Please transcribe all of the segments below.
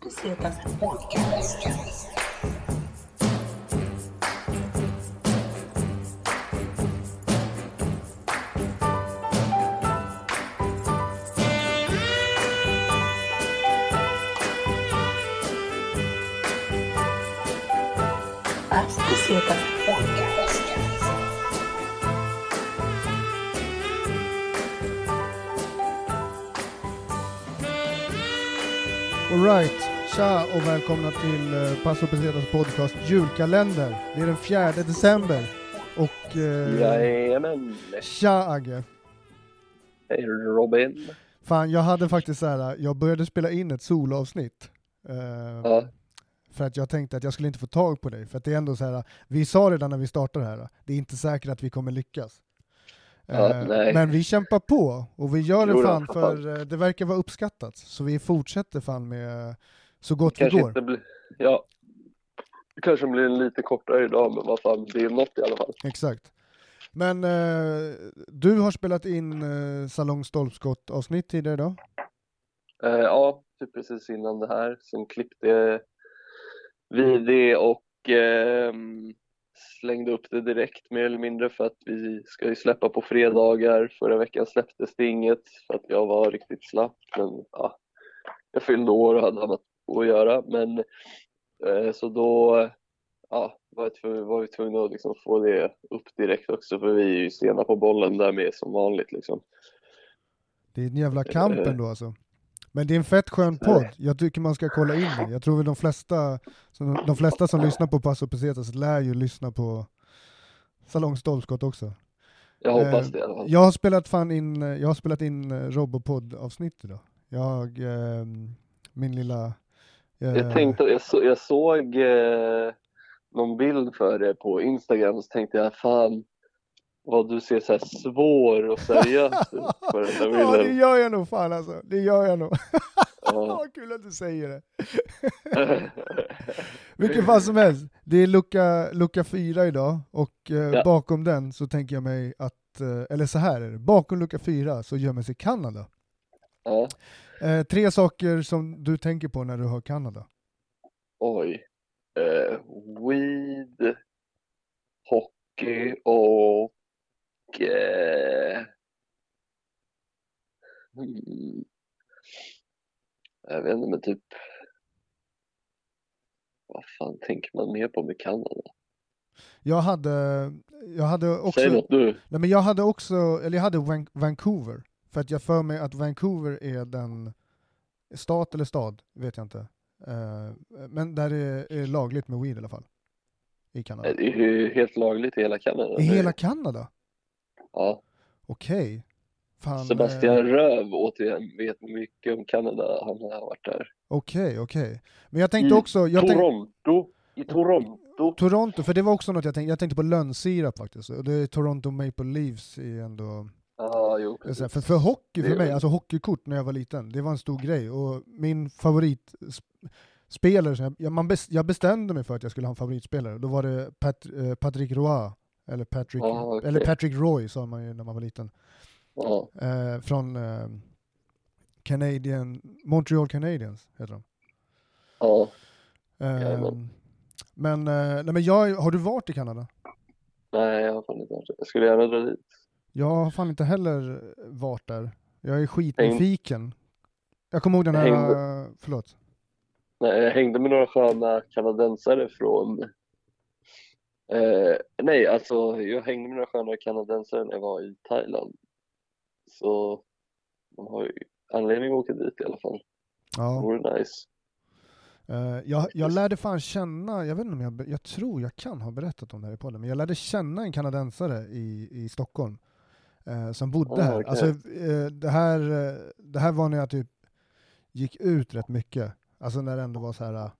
do seu passado podcast. Passa do seu passado podcast. Alright, tja och välkomna till uh, Passo Pesetas podcast julkalender. Det är den 4 december och... Uh, Jajamän. Tja Agge. Hej Robin. Fan, jag hade faktiskt så här, jag började spela in ett solavsnitt. Uh, ja. För att jag tänkte att jag skulle inte få tag på dig, för att det är ändå så här, vi sa redan när vi startade här, det är inte säkert att vi kommer lyckas. Ja, uh, men vi kämpar på och vi gör det fan för uh, det verkar vara uppskattat. Så vi fortsätter fan med uh, så gott Kanske vi går. blir, ja. Det kanske blir en lite kortare idag, men vad fan, det är något i alla fall. Exakt. Men eh, du har spelat in eh, Salong Stolpskott avsnitt tidigare idag? Eh, ja, typ precis innan det här. Sen klippte vi det och ehm, slängde upp det direkt mer eller mindre för att vi ska ju släppa på fredagar. Förra veckan släpptes det inget för att jag var riktigt slapp. Men ja, jag fyllde år och hade annat att göra. Men eh, så då ja, var, var vi tvungna att liksom få det upp direkt också för vi är ju sena på bollen där med som vanligt liksom. Det är en jävla kamp ändå alltså. Men det är en fett skön podd. Jag tycker man ska kolla in den. Jag tror väl de flesta, som- de flesta som lyssnar på Passo Pesetas lär ju lyssna på Salong Stolpskott också. Jag hoppas Eh, det i alla fall. Jag har spelat, fan in, jag har spelat in eh, Robopodd-avsnitt idag. Jag, eh, min lilla... eh, Jag tänkte, jag, så, jag såg eh, någon bild för det på Instagram så tänkte jag fan vad du ser så här svår och seriös ut på den där Ja, det bilden. gör jag nog fan alltså. Det gör jag nog. Ja. Kul att du säger det. Vilken fall som helst, det är lucka, lucka fyra idag och eh, Ja. bakom den så tänker jag mig att, eh, eller så här är det, bakom lucka fyra så gömmer sig Kanada. ja. Eh, tre saker som du tänker på när du hör Kanada. Oj. Eh, weed, hockey och eh, hmm. Jag vet inte men typ vad fan tänker man mer på med Kanada? Jag hade, jag hade också... Säg något du. Nej, men jag hade också, eller jag hade Van- Vancouver, för att jag för mig att Vancouver är den, stat eller stad, vet jag inte. Eh, men där är, är lagligt med weed i alla fall. I Kanada. Det är ju helt lagligt i hela Kanada. I hela Kanada? Ja. Okej. Fan, Sebastian eh, Röv återigen vet mycket om Kanada. Han har varit där. Okej, okej. Men jag tänkte I också, jag Toronto. I Toronto. Toronto, för det var också något jag tänkte, jag tänkte på lönnsirap faktiskt. Och det är Toronto Maple Leafs i ändå Ja, jo precis. För, för hockey för Det mig, alltså hockeykort när jag var liten, det var en stor grej. Och min favoritspelare, jag, man jag bestämde mig för att jag skulle ha en favoritspelare, då var det Pat, eh, Patrick Roy, eller Patrick, Ah, okej. eller Patrick Roy sa man ju när man var liten. Ja, Eh, från eh, Canadian, Montreal Canadiens heter de. ja. Eh, Jajamän. men, eh, nej, men jag, har du varit i Kanada? Nej, jag har fan inte varit det. Jag skulle gärna dra dit. Jag har fan inte heller varit där. Jag är skitnyfiken. Jag kommer ihåg den här, Hängde- förlåt. Nej, jag hängde med några sköna kanadensare från eh, Nej, alltså jag hängde med några sköna kanadensare när jag var i Thailand. Så man har ju anledning att åka dit i alla fall. Det Ja. vore nice. Eh, jag, jag lärde fan känna, jag vet inte om jag, jag tror jag kan ha berättat om det här i podden, men jag lärde känna en kanadensare i, i Stockholm eh, som bodde Ah, här. okej. Alltså, eh, det, här det här var när jag typ gick ut rätt mycket, alltså när det ändå var så här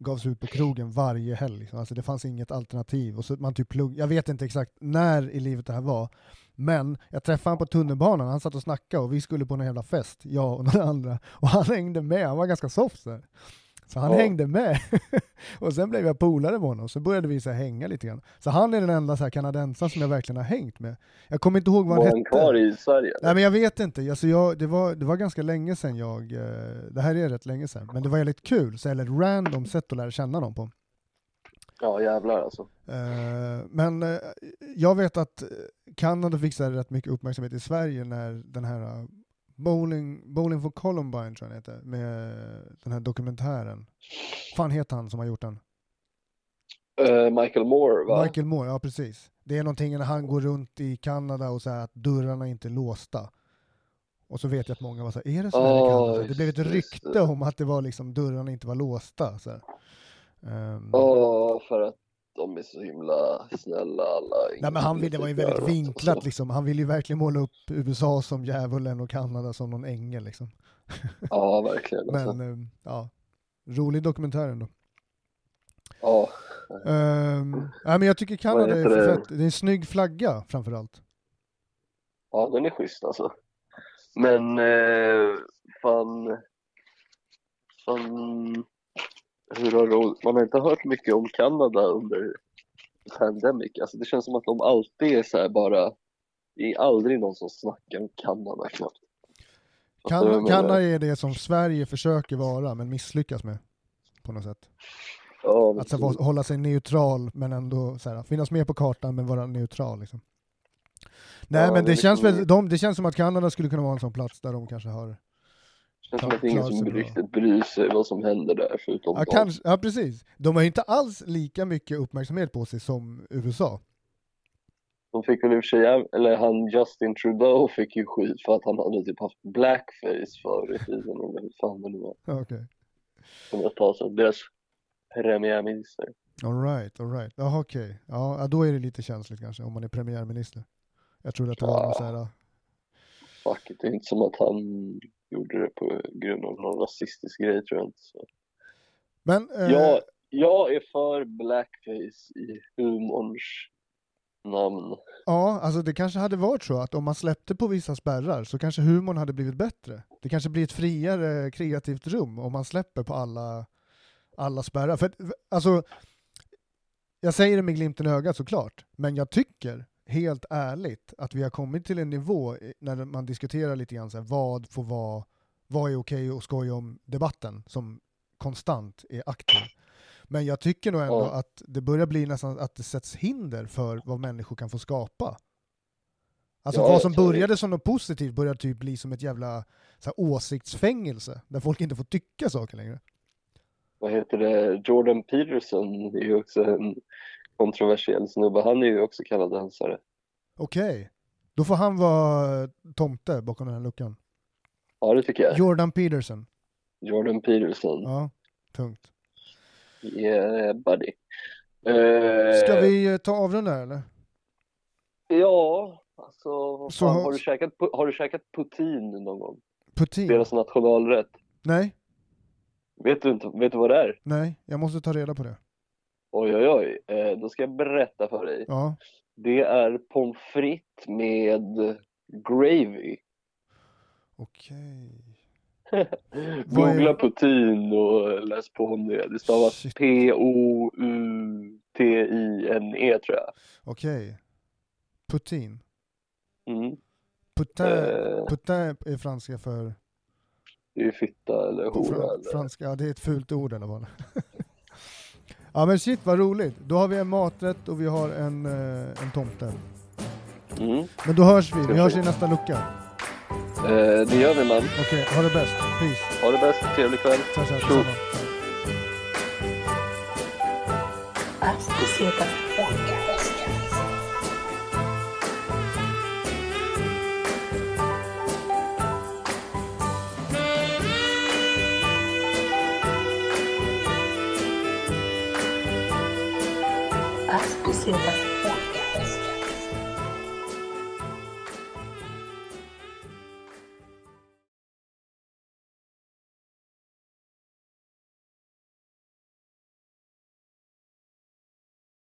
gavs ut på krogen varje helg. Liksom. Alltså det fanns inget alternativ. Och så man typ plugg, jag vet inte exakt när i livet det här var, men jag träffade honom på tunnelbanan, han satt och snackade och vi skulle på en jävla fest, jag och några andra. Och han hängde med, han var ganska soft så här. Så han Ja. hängde med. och sen blev jag polare med honom, så började vi så hänga lite grann. Så han är den enda så kanadensaren som jag verkligen har hängt med. Jag kommer inte ihåg vad han Var hette. han kvar i Sverige? Nej men jag vet inte, alltså jag, det, var, det var ganska länge sedan jag, eh, det här är rätt länge sedan, men det var väldigt kul, så eller ett random sätt att lära känna någon på. Ja jävlar alltså. Eh, men eh, jag vet att Kanada fick så rätt mycket uppmärksamhet i Sverige när den här Bowling, Bowling for Columbine tror jag den heter, med den här dokumentären. fan heter han som har gjort den? Eh, Michael Moore va? Michael Moore, ja precis. Det är någonting när han går runt i Kanada och säger att dörrarna inte är låsta. Och så vet jag att många var så här, är det så här i Ja, Kanada? Det blev ett rykte om att det var liksom dörrarna inte var låsta. Så. Ehm, Ja, för att de är så himla snälla alla. Nej men han ville, det var ju väldigt vinklat liksom. Han ville ju verkligen måla upp USA som djävulen och Kanada som någon ängel liksom. Ja, verkligen. Alltså. Men ehm, ja, rolig dokumentär ändå. Ja, Um, nej men jag tycker Kanada är för fett. Det är en snygg flagga framförallt. ja, den är schysst alltså. Men eh, fan, fan, hur har det, man har inte hört mycket om Kanada under pandemic. Alltså det känns som att de alltid är så här bara, det är aldrig någon som snackar om Kanada knappt. Kan? Kanada är det som Sverige försöker vara men misslyckas med. På något sätt. Ja, Att så, hålla sig neutral men ändå så här, finnas med på kartan men vara neutral. Liksom. Nej Ja, men det men känns, väl, de, det känns som att Kanada skulle kunna vara en sån plats där de kanske har känns som att det är ingen som riktigt bryr sig vad som händer där förutom Ja, kanske, ja precis. De har ju inte alls lika mycket uppmärksamhet på sig som USA. De fick väl i och för sig, eller han Justin Trudeau fick ju skit för att han hade typ haft blackface förr i tiden eller hur fan det nu var. Okej. Som ett tag sedan, deras premiärminister. Alright, alright. Jaha okej. Ja, ja, då är det lite känsligt kanske om man är premiärminister. Jag trodde att det var Ja. någon så här, Fuck det är inte som att han gjorde det på grund av någon rasistisk grej tror jag inte. Så. Men eh, Jag, jag är för blackface i humorns namn. ja, alltså det kanske hade varit så att om man släppte på vissa spärrar så kanske humorn hade blivit bättre. Det kanske blir ett friare kreativt rum om man släpper på alla, alla spärrar. För alltså, jag säger det med glimten i ögat såklart, men jag tycker helt ärligt att vi har kommit till en nivå när man diskuterar lite grann så här, vad får vara, vad är okej att skoja om debatten som konstant är aktiv. Men jag tycker nog ändå Ja. att det börjar bli nästan att det sätts hinder för vad människor kan få skapa. Alltså Ja, vad som började som något positivt börjar typ bli som ett jävla så här, åsiktsfängelse där folk inte får tycka saker längre. Vad heter det? Jordan Peterson är ju också en kontroversiell snubbe. Han är ju också kanadensare. Okej, då får han vara tomte bakom den här luckan. Ja, det tycker jag. Jordan Peterson. Jordan Peterson. Ja, tungt. Yeah, buddy. Eh, Ska vi eh, ta avrunda eller? Ja, alltså Så fan, har- har, du käkat, har du käkat poutine någon gång? Putin? Deras nationalrätt. Nej, Vet du inte, vet du vad det är? nej, jag måste ta reda på det. Oj, oj, oj. Eh, då ska jag berätta för dig. Ja, Det är pommes frites med gravy. okej. Vad Googla poutine och läs på om det. Det stavas Shit. P-O-U-T-I-N-E tror jag. Okej. Putin. Mm. Putin, Eh, putin är franska för... det är ju fitta eller hora fran, eller... franska, ja, det är ett fult ord i alla fall. Ja men shit vad roligt. Då har vi en maträtt och vi har en, eh, en tomte. Mm. Men då hörs vi, vi hörs i nästa lucka. Eh, det gör vi man. Okej, ha det bäst. Peace. Ha det bäst, trevlig kväll. Tja, tja, Tjo. detsamma. Ascositas Podcast. Ascositas Podcast.